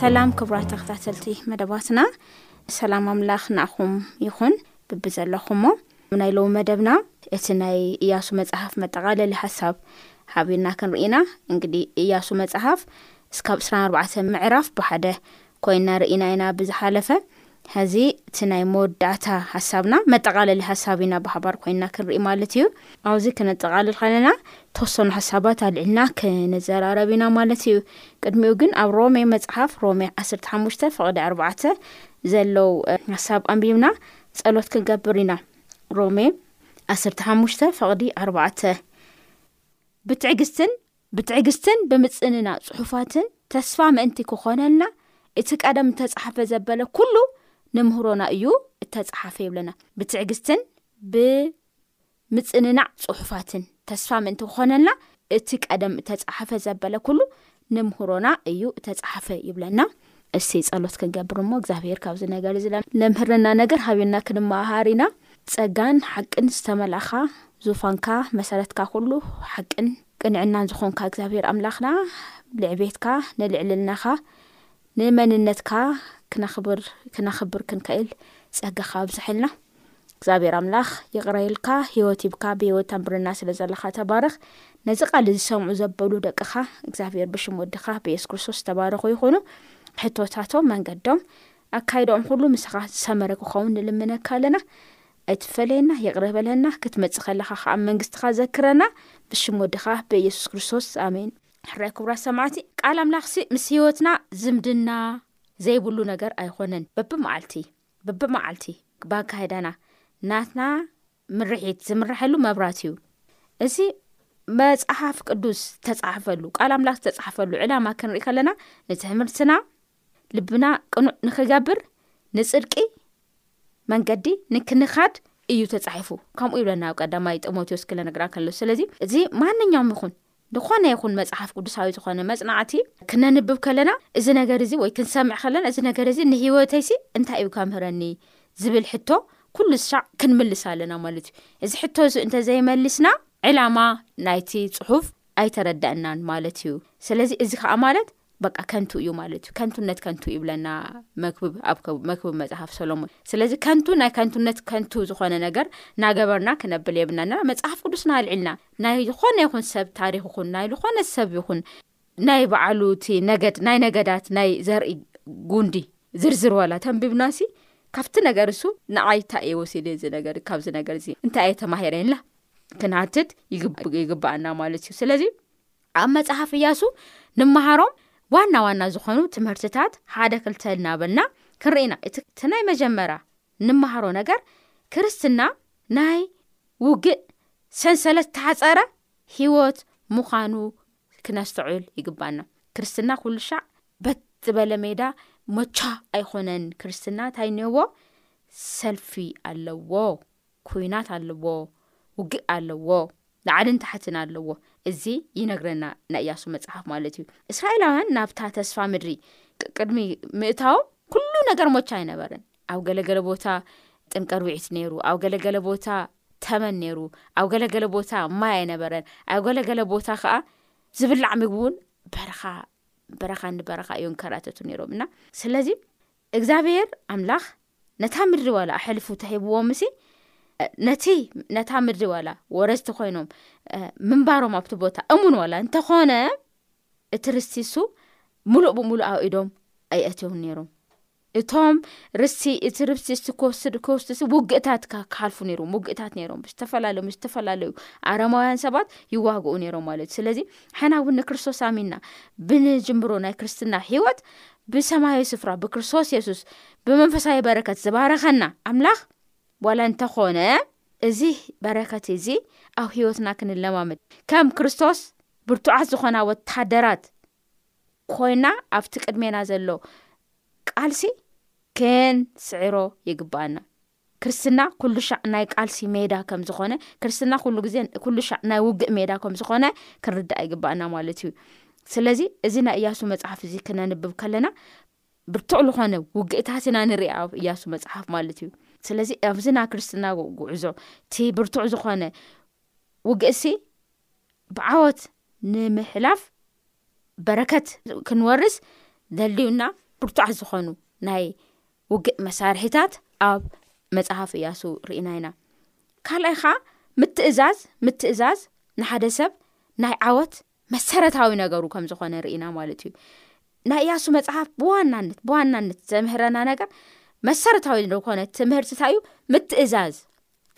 ሰላም ክብራት ተክታተልቲ መደባትና ሰላም ኣምላኽ ንኣኹም ይኹን ብብዘለኹሞ ናይ ሎዉ መደብና እቲ ናይ እያሱ መጽሓፍ መጠቓለሊ ሓሳብ ሓቢርና ክንርኢና እንግዲ እያሱ መጽሓፍ እስካብ ዕስራን ኣርባዕተ ምዕራፍ ብሓደ ኮይና ርኢና ኢና ብዝሓለፈ። ሐዚ እቲ ናይ መወዳእታ ሐሳብና መጠቓለሊ ሐሳብ ኢና ብሓባር ኮይና ክንርኢ ማለት እዩ። ኣብዚ ክነጠቓልል ከለና ተወሰኑ ሐሳባት ኣልዒልና ክንዘራረብ ኢና ማለት እዩ። ቅድሚኡ ግን ኣብ ሮሜ መጽሓፍ ሮሜ ዓሰርተ ሓሙሽተ ፍቕዲ ኣርባዕተ ዘለው ሐሳብ ኣንቢብና ጸሎት ክንገብር ኢና። ሮሜ ዓሰርተ ሓሙሽተ ፍቕዲ ኣርባዕተ ብትዕግስትን ብትዕግስትን ብምጽንና ጽሑፋትን ተስፋ ምእንቲ ክኾነልና እቲ ቀደም እተጸሓፈ ዘበለ ኩሉ ንምህሮና እዩ እተጸሓፈ ይብለና ብትዕግስትን ብ ምጽንናዕ ጽሑፋትን ተስፋ ምእንቲ ክኾነልና እቲ ቀደም እተጸሓፈ ዘበለ ኩሉ ንምህሮና እዩ እተጸሓፈ ይብለና እስቲ ጸሎት ክንገብር እሞ እግዚኣብሄር ካብዚ ነገር እዚ ለምህርና ነገር ሃብና ክንመሃር ኢና ጸጋን ሓቅን ዝተመላእኻ ዙፋንካ መሰረትካ ኩሉ ሓቅን ቅንዕናን ዝኾንካ እግዚኣብሔር ኣምላኽና ልዕቤትካ ንልዕልናኻ ንመንነትካ ክነኽብር ክነኽብር ክንክእል ጸጋኻ ኣብዝሐልና እግዚኣብሔር ኣምላኽ ይቕረ ኢልካ ህይወት ሂብካ ብህይወት ተንብረና ስለ ዘለኻ ተባረኽ ነዚ ቃል ዝሰምዑ ዘበሉ ደቅኻ እግዚኣብሔር ብሽም ወድኻ ብየሱስ ክርስቶስ ዝተባረኹ ይኹኑ ሕቶታቶም መንገዶም ኣካይዶኦም ኩሉ ምስኻ ዝሰመረ ክኸውን ንልምነካ ኣለና ኣይትፈለየና ይቕረ በለና ክትመጽእ ከለኻ ከኣ መንግስትኻ ዘክረና ብሽም ወድኻ ብኢየሱስ ክርስቶስ ኣሜን። ሕራይ ክቡራት ሰማዕቲ ቃል ኣምላኽሲ ምስ ህይወትና ዝምድና ዘይብሉ ነገር ኣይኾነን በብመዓልቲ በብመዓልቲ ባካይዳና ናትና ምርሒት ዝምረሐሉ መብራት እዩ እዚ መጽሓፍ ቅዱስ ዝተጻሕፈሉ ቃል ኣምላኽ ዝተጻሕፈሉ ዕላማ ክንርኢ ከለና ንትምህርትና ልብና ቅኑዕ ንክገብር ንጽድቂ መንገዲ ንክንኻድ እዩ ተጻሒፉ ከምኡ ይብለና ኣብ ቀዳማይ ጢሞቴዎስ ክለ ነግራ ከሎ ስለዚ እዚ ማንኛውም ይኹን ንኾነ ይኹን መፅሓፍ ቅዱሳዊ ዝኾነ መፅናዕቲ ክነንብብ ከለና እዚ ነገር እዚ ወይ ክንሰምዕ ከለና እዚ ነገር እዚ ንህይወተይሲ እንታይ እዩ ከምህረኒ ዝብል ሕቶ ኩሉ ዝሻዕ ክንምልስ ኣለና ማለት እዩ እዚ ሕቶ እዚ እንተዘይመሊስና ዕላማ ናይቲ ፅሑፍ ኣይተረዳእናን ማለት እዩ ስለዚ እዚ ከዓ ማለት በቃ ከንቱ እዩ ማለት እዩ ከንቱነት ከንቱ ይብለና መክብብ ኣብ መክብብ መፅሓፍ ሰሎሞን ስለዚ ከንቱ ናይ ከንቱነት ከንቱ ዝኾነ ነገር ናገበርና ክነብል የብና ና መፅሓፍ ቅዱስና ኣልዒልና ናይ ዝኾነ ይኹን ሰብ ታሪክ ይኹን ናይ ዝኾነ ሰብ ይኹን ናይ በዓሉ እቲ ነገድ ናይ ነገዳት ናይ ዘርኢ ጉንዲ ዝርዝር ዋላ ተንቢብና ሲ ካብቲ ነገር እሱ ንዓይ እንታይ እየ ወሲደ እዚ ነገር ካብዚ ነገር እዚ እንታይ እየ ተማሂረየላ ክንሃትት ይግባኣና ማለት እዩ ስለዚ ኣብ መጽሓፍ እያሱ ንመሃሮም ዋና ዋና ዝኾኑ ትምህርትታት ሓደ ክልተ እናበልና ክንርኢ ኢና። እቲ እቲ ናይ መጀመርያ ንመሃሮ ነገር ክርስትና ናይ ውግእ ሰንሰለት ተሓጸረ ህይወት ምዃኑ ክነስተዑል ይግባና። ክርስትና ኩሉ ሻዕ በት ዝበለ ሜዳ መቻ ኣይኾነን። ክርስትና እንታይ እኒኦዎ ሰልፊ ኣለዎ። ኩናት ኣለዎ ውግእ ኣለዎ ላዕልን ታሕትን ኣለዎ እዚ ይነግረና ናይ እያሱ መጽሓፍ ማለት እዩ እስራኤላውያን ናብታ ተስፋ ምድሪ ቅድሚ ምእታዎም ኩሉ ነገር ሞቻ ኣይነበረን ኣብ ገለገለ ቦታ ጥንቀርዊዒት ነይሩ ኣብ ገለገለ ቦታ ተመን ነይሩ ኣብ ገለገለ ቦታ ማይ ኣይነበረን ኣብ ገለገለ ቦታ ከዓ ዝብላዕ ምግቢ እውን በረኻ በረኻ ንበረኻ እዮም ከራተቱ ነይሮም እና ስለዚ እግዚኣብሄር ኣምላኽ ነታ ምድሪ ዋላ ኣሕልፉ ተሂብዎምሲ ነቲ ነታ ምድሪ ዋላ ወረስቲ ኮይኖም ምንባሮም ኣብቲ ቦታ እሙን ዋላ እንተኾነ እቲ ርስቲ እሱ ሙሉእ ብሙሉእ ኣብ ኢዶም ኣይኣትዮም ነይሮም እቶም ርስቲ እቲ ርስቲ እሱ ክወስድ ክወስድሲ ውግእታት ክሓልፉ ነይሮም ውግእታት ነይሮም ዝተፈላለዩ ምስ ዝተፈላለዩ ኣረማውያን ሰባት ይዋግኡ ነይሮም ማለት እዩ ስለዚ ሕና እውን ንክርስቶስ ኣሚና ብንጅምሮ ናይ ክርስትና ሂወት ብሰማያዊ ስፍራ ብክርስቶስ የሱስ ብመንፈሳዊ በረከት ዝባረኸና ኣምላኽ ዋላ እንተኾነ እዚ በረከት እዚ ኣብ ህይወትና ክንለማመድ ከም ክርስቶስ ብርቱዓት ዝኾና ወተሃደራት ኮይና ኣብቲ ቅድሜና ዘሎ ቃልሲ ክንስዕሮ ይግባኣና ክርስትና ኩሉሻዕ ናይ ቃልሲ ሜዳ ከም ዝኾነ ክርስትና ኩሉ ግዜ ኩሉሻዕ ናይ ውግእ ሜዳ ከም ዝኾነ ክንርዳእ ይግባእና ማለት እዩ ስለዚ እዚ ናይ እያሱ መፅሓፍ እዚ ክነንብብ ከለና ብርቱዕ ዝኾነ ውግእታት ኢና ንርኢ ኣብ እያሱ መፅሓፍ ማለት እዩ ስለዚ ኣብዚ ናይ ክርስትና ጉዕዞ እቲ ብርቱዕ ዝኾነ ውግእሲ ብዓወት ንምሕላፍ በረከት ክንወርስ ዘልዩና ብርቱዓት ዝኾኑ ናይ ውግእ መሳርሒታት ኣብ መጽሃፍ እያሱ ርኢና ኢና ካልኣይ ኸዓ ምትእዛዝ ምትእዛዝ ንሓደ ሰብ ናይ ዓወት መሰረታዊ ነገሩ ከም ዝኾነ ርኢና ማለት እዩ ናይ እያሱ መጽሓፍ ብዋናነት ብዋናነት ዘምህረና ነገር መሰረታዊ ዝኾነ ትምህርትታ እዩ ምትእዛዝ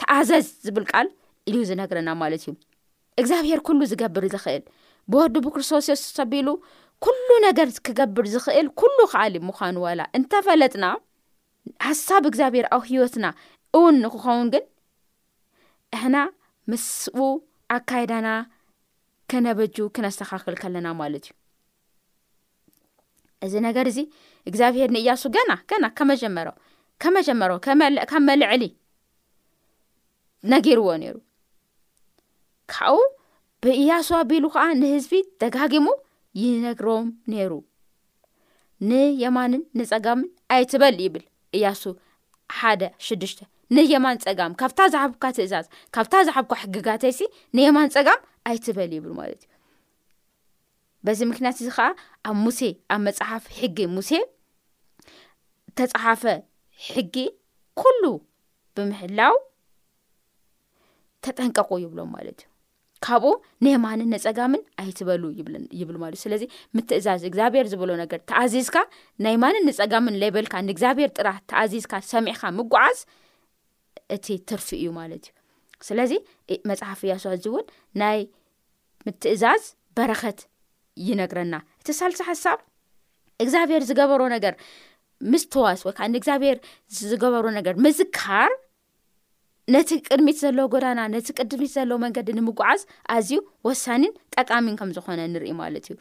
ተኣዘዝ ዝብል ቃል እዩ ዝነግረና ማለት እዩ እግዚኣብሄር ኩሉ ዝገብር ዝኽእል ብወዱ ብክርስቶስ የሱስ ኣቢሉ ኩሉ ነገር ክገብር ዝኽእል ኩሉ ክኣሊ ምዃኑ ዋላ እንተፈለጥና ሓሳብ እግዚኣብሄር ኣብ ህይወትና እውን ንክኸውን ግን እሕና ምስኡ ኣካይዳና ክነበጁ ክነስተኻክል ከለና ማለት እዩ እዚ ነገር እዚ እግዚኣብሄር ንእያሱ ገና ገና ከመጀመሮ ከመጀመሮ ካብ መልዕሊ ነጊርዎ ነይሩ ካብኡ ብእያሱ ኣቢሉ ከዓ ንህዝቢ ደጋጊሙ ይነግሮም ነይሩ ንየማንን ንፀጋምን ኣይትበል ይብል እያሱ ሓደ ሽዱሽተ ንየማን ፀጋም ካብታ ዝሓብካ ትእዛዝ ካብታ ዝሓብካ ሕግጋተይሲ ንየማን ፀጋም ኣይትበል ይብል ማለት እዩ በዚ ምክንያት እዚ ከኣ ኣብ ሙሴ ኣብ መጽሓፍ ሕጊ ሙሴ እተጸሓፈ ሕጊ ኩሉ ብምሕላው ተጠንቀቁ ይብሎም ማለት እዩ ካብኡ ንየማንን ንጸጋምን ኣይትበሉ ይብል ማለት እዩ ስለዚ ምትእዛዝ እግዚኣብሔር ዝብሎ ነገር ተኣዚዝካ ናይ የማንን ንጸጋምን ለይበልካ ንእግዚኣብሔር ጥራሕ ተኣዚዝካ ሰሚዕካ ምጓዓዝ እቲ ትርፊ እዩ ማለት እዩ ስለዚ መጽሓፍ እያሱ ኣዚ እውን ናይ ምትእዛዝ በረኸት ይነግረና እቲ ሳልሲ ሓሳብ እግዚኣብሔር ዝገበሮ ነገር ምስትዋስ ወይ ከዓ ንእግዚኣብሔር ዝገበሮ ነገር ምዝካር ነቲ ቅድሚት ዘለዎ ጎዳና ነቲ ቅድሚት ዘለዎ መንገዲ ንምጓዓዝ ኣዝዩ ወሳኒን ጠቃሚን ከም ዝኾነ ንርኢ ማለት እዩ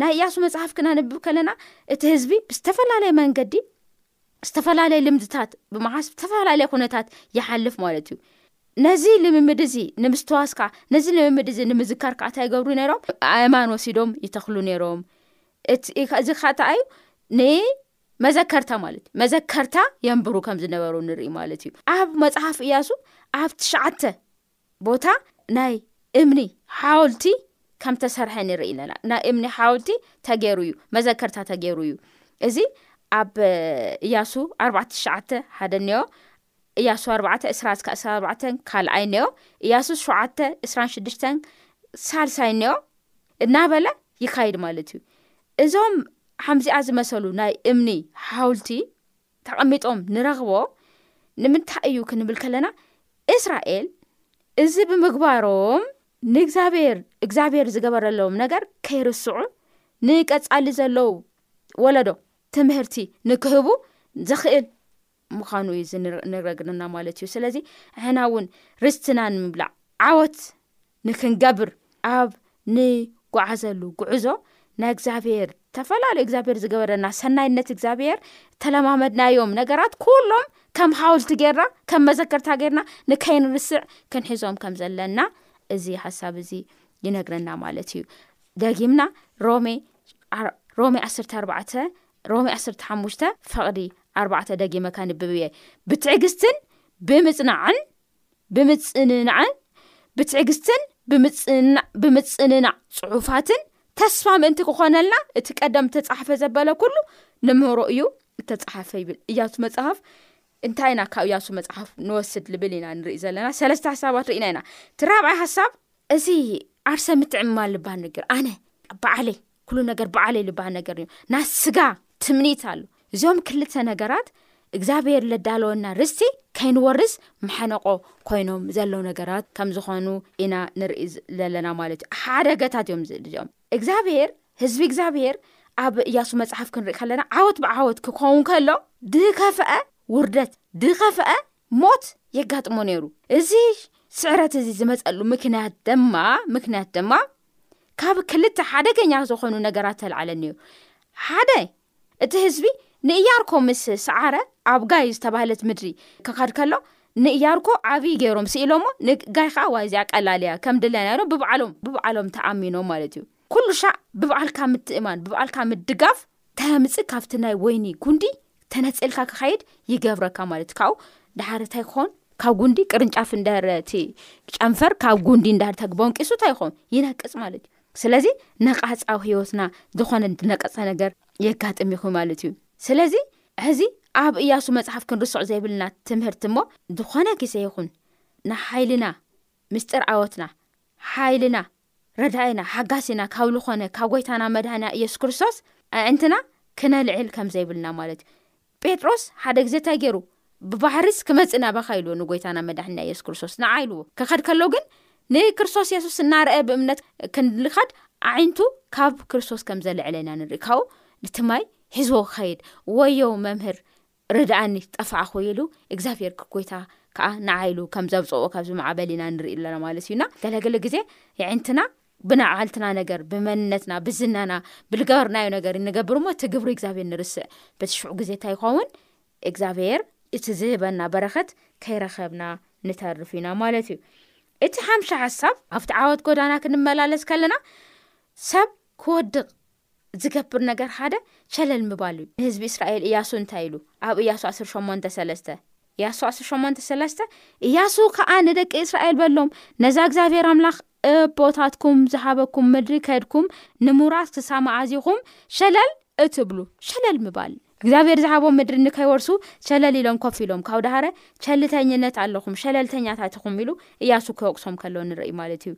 ናይ እያሱ መፅሓፍ ክነንብብ ከለና እቲ ህዝቢ ብዝተፈላለየ መንገዲ ዝተፈላለየ ልምድታት ብምሓዝ ዝተፈላለየ ኩነታት ይሓልፍ ማለት እዩ ነዚ ልምምድ እዚ ንምስትዋስ ከዓ ነዚ ልምምድ እዚ ንምዝካር ከዓ እንታይ ይገብሩ ነይሮም ኣእማን ወሲዶም ይተኽሉ ነይሮም እዚ ካታ እዩ ንመዘከርታ ማለት እዩ መዘከርታ የንብሩ ከም ዝነበሩ ንርኢ ማለት እዩ ኣብ መፅሓፍ እያሱ ኣብ ትሽዓተ ቦታ ናይ እምኒ ሓውልቲ ከም ተሰርሐ ንርኢ ኣለና ናይ እምኒ ሓውልቲ ተገይሩ እዩ መዘከርታ ተገይሩ እዩ እዚ ኣብ እያሱ ኣርባዕ ትሽዓተ ሓደ እኒኦ እያሱ ኣርባዕተ እስራ ስካ እስራ ኣርባዕተ ካልኣይ እኒኦ እያሱ ሸዓተ እስራን ሽዱሽተ ሳልሳይ እኒኦ እናበለ ይካይድ ማለት እዩ እዞም ሓምዚኣ ዝመሰሉ ናይ እምኒ ሓውልቲ ተቐሚጦም ንረኽቦ ንምንታይ እዩ ክንብል ከለና እስራኤል እዚ ብምግባሮም ንእግዚኣብሔር እግዚኣብሔር ዝገበረለዎም ነገር ከይርስዑ ንቀጻሊ ዘለዉ ወለዶ ትምህርቲ ንክህቡ ዘኽእል ምዃኑ እዩ ዝንረግርና ማለት እዩ ስለዚ ሕና እውን ርስትና ንምብላዕ ዓወት ንክንገብር ኣብ ንጓዓዘሉ ጉዕዞ ናይ እግዚኣብሄር ተፈላለዩ እግዚኣብሄር ዝገበረና ሰናይነት እግዚኣብሄር ተለማመድናዮም ነገራት ኩሎም ከም ሃውልቲ ገርና ከም መዘከርታ ገርና ንከይንርስዕ ክንሒዞም ከም ዘለና እዚ ሓሳብ እዚ ይነግረና ማለት እዩ ደጊምና ሮሜ ሮሜ ዓስርተ ኣርባዕተ ሮሜ ዓስርተ ሓሙሽተ ፈቕዲ ኣርባዕተ ደጊመ ከንብብ እየ ብትዕግስትን ብምፅናዕን ብምጽንናዕን ብትዕግስትን ብምጽንናዕ ጽሑፋትን ተስፋ ምእንቲ ክኾነልና እቲ ቀደም እተጻሓፈ ዘበለ ኩሉ ንምህሮ እዩ እተጻሓፈ ይብል እያሱ መጽሓፍ እንታይ ኢና ካብ እያሱ መጽሓፍ ንወስድ ልብል ኢና ንርኢ ዘለና ሰለስተ ሓሳባት ርኢና ኢና እቲ ራብዓይ ሓሳብ እዚ ዓርሰ ምትዕምማ ልባ ንግር ኣነ በዓለይ ኩሉ ነገር በዓለይ ልባሃል ነገር እዩ ናይ ስጋ ትምኒት ኣሉ እዚኦም ክልተ ነገራት እግዚኣብሔር ለዳለወና ርስቲ ከይንወርስ መሓነቆ ኮይኖም ዘለዉ ነገራት ከም ዝኾኑ ኢና ንርኢ ዘለና ማለት እዩ ሓደገታት እዮም ዝእኦም እግዚኣብሄር ህዝቢ እግዚኣብሄር ኣብ እያሱ መፅሓፍ ክንርኢ ከለና ዓወት ብዓወት ክኸውን ከሎ ድከፍአ ውርደት ድከፍአ ሞት የጋጥሞ ነይሩ እዚ ስዕረት እዚ ዝመፀሉ ምክንያት ድማ ምክንያት ድማ ካብ ክልተ ሓደገኛ ዝኾኑ ነገራት ተላዕለኒ እዩ ሓደ እቲ ህዝቢ ንእያርኮ ምስ ሰዓረ ኣብ ጋይ ዝተባህለት ምድሪ ክኸድ ከሎ ንእያርኮ ዓብዪ ገይሮም ስኢሎሞ ንጋይ ከዓ ዋይ እዚኣ ቀላልያ ከም ድለና ኢሎም ብብዓሎም ብብዓሎም ተኣሚኖም ማለት እዩ ኩሉ ሻዕ ብብዓልካ ምትእማን ብብዓልካ ምድጋፍ ተሃምጽ ካብቲ ናይ ወይኒ ጉንዲ ተነጸልካ ክኸይድ ይገብረካ ማለት ካብኡ ድሓር እታይ ክኾን ካብ ጉንዲ ቅርንጫፍ እንደር እቲ ጨንፈር ካብ ጉንዲ እንዳር ተግበንቂሱ እታይ ይኾን ይነቅጽ ማለት እዩ ስለዚ ነቓፅ ኣብ ህይወትና ዝኾነ ነቀፀ ነገር የጋጥም ይኹ ማለት እዩ ስለዚ ሕዚ ኣብ እያሱ መፅሓፍ ክንርስዑ ዘይብልና ትምህርቲ እሞ ዝኾነ ግዜ ይኹን ንሓይልና ምስጢር ኣወትና ሓይልና ረዳኢና ሓጋሲና ካብ ልኾነ ካብ ጎይታና መድሃኒና ኢየሱስ ክርስቶስ ኣዒንትና ክነልዕል ከም ዘይብልና ማለት እዩ ጴጥሮስ ሓደ ግዜ እንታይ ገይሩ ብባሕሪስ ክመጽእ ናባኻ ኢልዎ ንጎይታና መድሕኒና ኢየሱስ ክርስቶስ ንዓ ኢልዎ ክኸድ ከሎ ግን ንክርስቶስ የሱስ እናርአ ብእምነት ክንልኸድ ኣዒንቱ ካብ ክርስቶስ ከም ዘለዕለ ኢና ንርኢ ካብኡ ንቲ ማይ ሒዝዎ ክኸይድ ወዮ መምህር ርድኣኒ ጠፋዕኹ ኢሉ እግዚኣብሄር ጎይታ ከኣ ንዓ ኢሉ ከም ዘውፀኦ ካብዚ ማዕበል ኢና ንርኢ ኣለና ማለት እዩ እና ገለገለ ግዜ የዒንትና ብናዓልትና ነገር ብመንነትና ብዝናና ብልገበርናዮ ነገር ንገብር እሞ እቲ ግብሪ እግዚኣብሔር ንርስዕ በቲ ሽዑ ግዜ እታይ ይኸውን እግዚኣብሔር እቲ ዝህበና በረኸት ከይረኸብና ንተርፍ ኢና ማለት እዩ እቲ ሓምሻ ሓሳብ ኣብቲ ዓወት ጎዳና ክንመላለስ ከለና ሰብ ክወድቕ ዝገብር ነገር ሓደ ቸለል ምባል እዩ ንህዝቢ እስራኤል እያሱ እንታይ ኢሉ ኣብ እያሱ ዓሰርተ ሸሞንተ ሰለስተ እያሱ ዓሰርተ ሸሞንተ ሰለስተ እያሱ ከዓ ንደቂ እስራኤል በሎም ነዛ እግዚኣብሔር ኣምላኽ እቦታትኩም ዝሃበኩም ምድሪ ከድኩም ንሙራት ክሳ መዓዚኹም ሸለል እትብሉ ሸለል ምባል እግዚኣብሔር ዝሃቦም ምድሪ ንከይወርሱ ሸለል ኢሎም ኮፍ ኢሎም ካብ ዳሃረ ቸልተኝነት ኣለኹም ሸለልተኛታት ኢኹም ኢሉ እያሱ ክወቅሶም ከሎ ንርኢ ማለት እዩ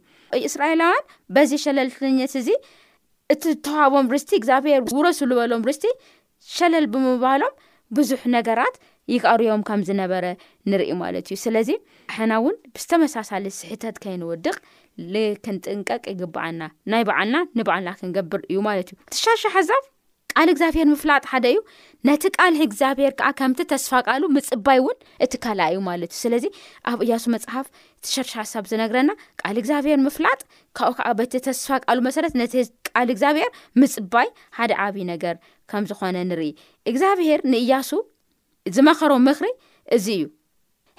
እስራኤላውያን በዚ ሸለልተኝነት እዚ እቲ ተዋህቦም ርስቲ እግዚኣብሔር ውረሱ ዝበሎም ርስቲ ሸለል ብምባሎም ብዙሕ ነገራት ይቃርዮም ከም ዝነበረ ንርኢ ማለት እዩ ስለዚ ሕና እውን ብዝተመሳሳሊ ስሕተት ከይንወድቕ ክንጥንቀቅ ይግባኣና ናይ በዓልና ንበዓልና ክንገብር እዩ ማለት እዩ ትሻሻ ሓዛብ ቃል እግዚኣብሔር ምፍላጥ ሓደ እዩ ነቲ ቃል እግዚኣብሔር ከዓ ከምቲ ተስፋ ቃሉ ምፅባይ እውን እቲ ካልኣ እዩ ማለት እዩ ስለዚ ኣብ እያሱ መፅሓፍ ትሸርሻ ሓሳብ ዝነግረና ቃል እግዚኣብሔር ምፍላጥ ካብኡ ከዓ በቲ ተስፋ ቃሉ መሰረት ነቲ ቃል እግዚኣብሔር ምፅባይ ሓደ ዓብዪ ነገር ከም ዝኾነ ንርኢ እግዚኣብሔር ንእያሱ ዝመኸሮ ምኽሪ እዚ እዩ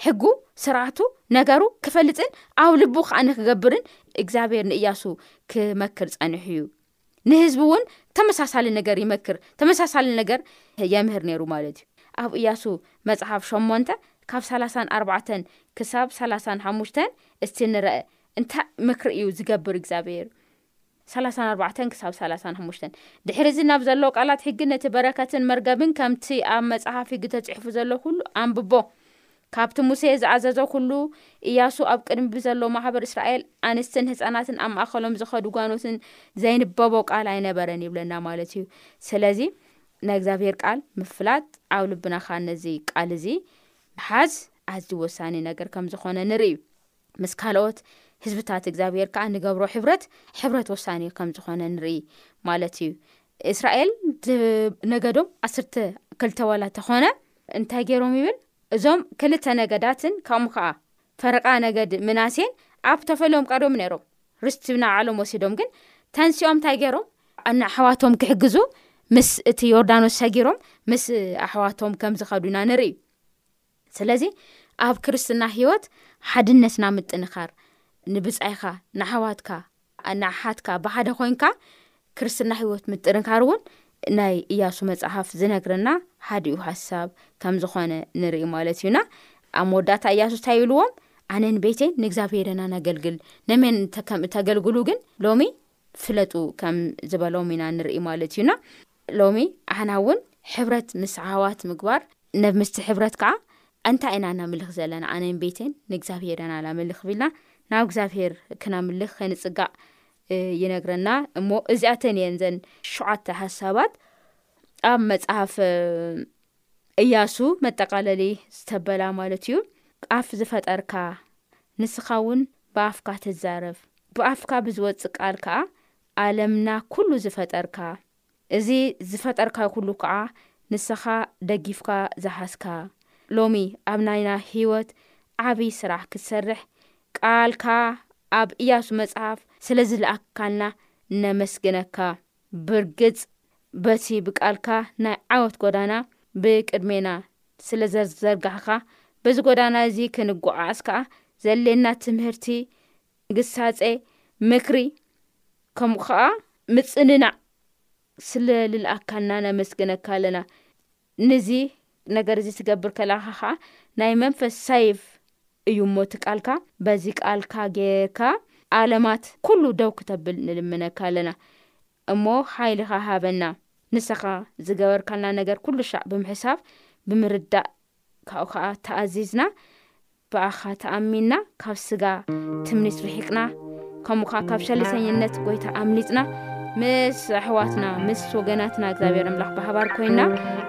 ሕጉ ስርዓቱ ነገሩ ክፈልጥን ኣብ ልቡ ከዓ ንክገብርን እግዚኣብሔር ንእያሱ ክመክር ፀኒሑ እዩ ንህዝቢ እውን ተመሳሳሊ ነገር ይመክር ተመሳሳሊ ነገር የምህር ነይሩ ማለት እዩ ኣብ እያሱ መፅሓፍ ሸሞንተ ካብ ሰላሳን ኣርባዕተን ክሳብ ሰላሳን ሓሙሽተን እስቲ ንረአ እንታይ ምክሪ እዩ ዝገብር እግዚኣብሔር ሰላሳን ኣርባዕተን ክሳብ ሰላሳን ሓሙሽተን ድሕሪ እዚ ናብ ዘሎ ቃላት ሕጊ ነቲ በረከትን መርገብን ከምቲ ኣብ መፅሓፍ ሕጊ ተፅሑፉ ዘሎ ኩሉ ኣንብቦ ካብቲ ሙሴ ዝኣዘዞ ዅሉ፣ እያሱ ኣብ ቅድሚ ብዘሎ ማሕበር እስራኤል፣ ኣንስትን ህጻናትን ኣብ ማእከሎም ዝኸዱ ጓኖትን ዘይንበቦ ቃል ኣይነበረን ይብለና ማለት እዩ። ስለዚ ናይ እግዚኣብሄር ቃል ምፍላጥ ኣብ ልብና ኻኣ ነዚ ቃል እዚ ምሓዝ ኣዝዩ ወሳኒ ነገር ከም ዝኾነ ንርኢ። ምስ ካልኦት ህዝብታት እግዚኣብሄር ከኣ ንገብሮ ሕብረት ሕብረት ወሳኒ ከም ዝኾነ ንርኢ ማለት እዩ እስራኤል ነገዶም ዓስርተ ክልተ ዋላ ተኾነ እንታይ ገይሮም ይብል እዞም ክልተ ነገዳትን ከምኡ ከኣ ፈረቃ ነገድ ምናሴን ኣብ ተፈልዮም ቀርዮም ነይሮም ርስቲ ናባዕሎም ወሲዶም ግን ተንሲኦም እንታይ ገይሮም ኣንኣሕዋቶም ክሕግዙ ምስ እቲ ዮርዳኖስ ሰጊሮም ምስ ኣሕዋቶም ከም ዝኸዱና ንርኢ ስለዚ ኣብ ክርስትና ሕይወት ሓድነትና ምጥንኻር፣ ንብጻይካ፣ ንኣሕዋትካ፣ ንኣሓትካ ብሓደ ኮይንካ ክርስትና ሕይወት ምጥንካር እውን ናይ እያሱ መጽሓፍ ዝነግረና ሓዲኡ ሓሳብ ከም ዝኾነ ንርኢ ማለት እዩና ኣብ መወዳእታ እያሱ እንታይ ይብልዎም ኣነን ቤተይን ንእግዚኣብሔርና ነገልግል ነመን ከም እተገልግሉ ግን ሎሚ ፍለጡ ከም ዝበሎም ኢና ንርኢ ማለት እዩና ሎሚ ኣሕና እውን ሕብረት ምስ ኣሕዋት ምግባር ነብ ምስቲ ሕብረት ከኣ ኣንታይ ኢና ነምልኽ ዘለና ኣነን ቤቴን ንእግዚኣብሄር ኢና ናመልኽ ቢልና ናብ እግዚኣብሄር ክነምልኽ ከንጽጋእ ይነግረና እሞ እዚኣተን እየን ዘን ሸዓተ ሓሳባት ኣብ መጽሓፍ እያሱ መጠቓለሊ ዝተበላ ማለት እዩ ኣፍ ዝፈጠርካ ንስኻ እውን ብኣፍካ ትዛረብ ብኣፍካ ብዝወፅእ ቃል ከዓ ኣለምና ኩሉ ዝፈጠርካ እዚ ዝፈጠርካ ኩሉ ክዓ ንስኻ ደጊፍካ ዝሃዝካ ሎሚ ኣብ ናይና ሂወት ዓብይ ስራሕ ክትሰርሕ ቃልካ ኣብ እያሱ መፅሃፍ ስለዝልኣክካልና ነመስግነካ ብርግፅ በቲ ብቃልካ ናይ ዓወት ጎዳና ብቅድሜና ስለዘዘርጋሕካ በዚ ጎዳና እዚ ክንጎዓዓዝ ከዓ ዘድልየና ትምህርቲ ግሳጼ፣ ምክሪ ከምኡ ከኣ ምጽንናዕ ስለ ልልኣካና ነመስግነካ ኣለና። ንዚ ነገር እዚ ትገብር ከላካ ከኣ ናይ መንፈስ ሰይፍ እዩ እሞ እቲ ቃልካ በዚ ቃልካ ጌርካ ኣለማት ኩሉ ደው ክተብል ንልምነካ ኣለና እሞ ሓይልካ ሃበና ንሰኻ ዝገበርካልና ነገር ኩሉ ሻዕ ብምሕሳብ ብምርዳእ ካብኡ ከኣ ተኣዚዝና ብኣኻ ተኣሚንና ካብ ስጋ ትምኒት ርሒቅና ከምኡ ከኣ ካብ ሸልሰኝነት ጎይታ ኣምሊጽና ምስ ኣሕዋትና ምስ ወገናትና እግዚኣብሔር ኣምላኽ ብሓባር ኮይና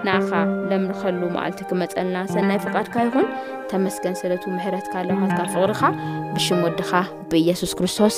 ንኣኻ ለምልኸሉ መዓልቲ ክመጸልና ሰናይ ፍቃድካ ይኹን ተመስገን ስለቱ ምሕረትካ ለውሃትካ ፍቅርኻ ብሽም ወድኻ ብኢየሱስ ክርስቶስ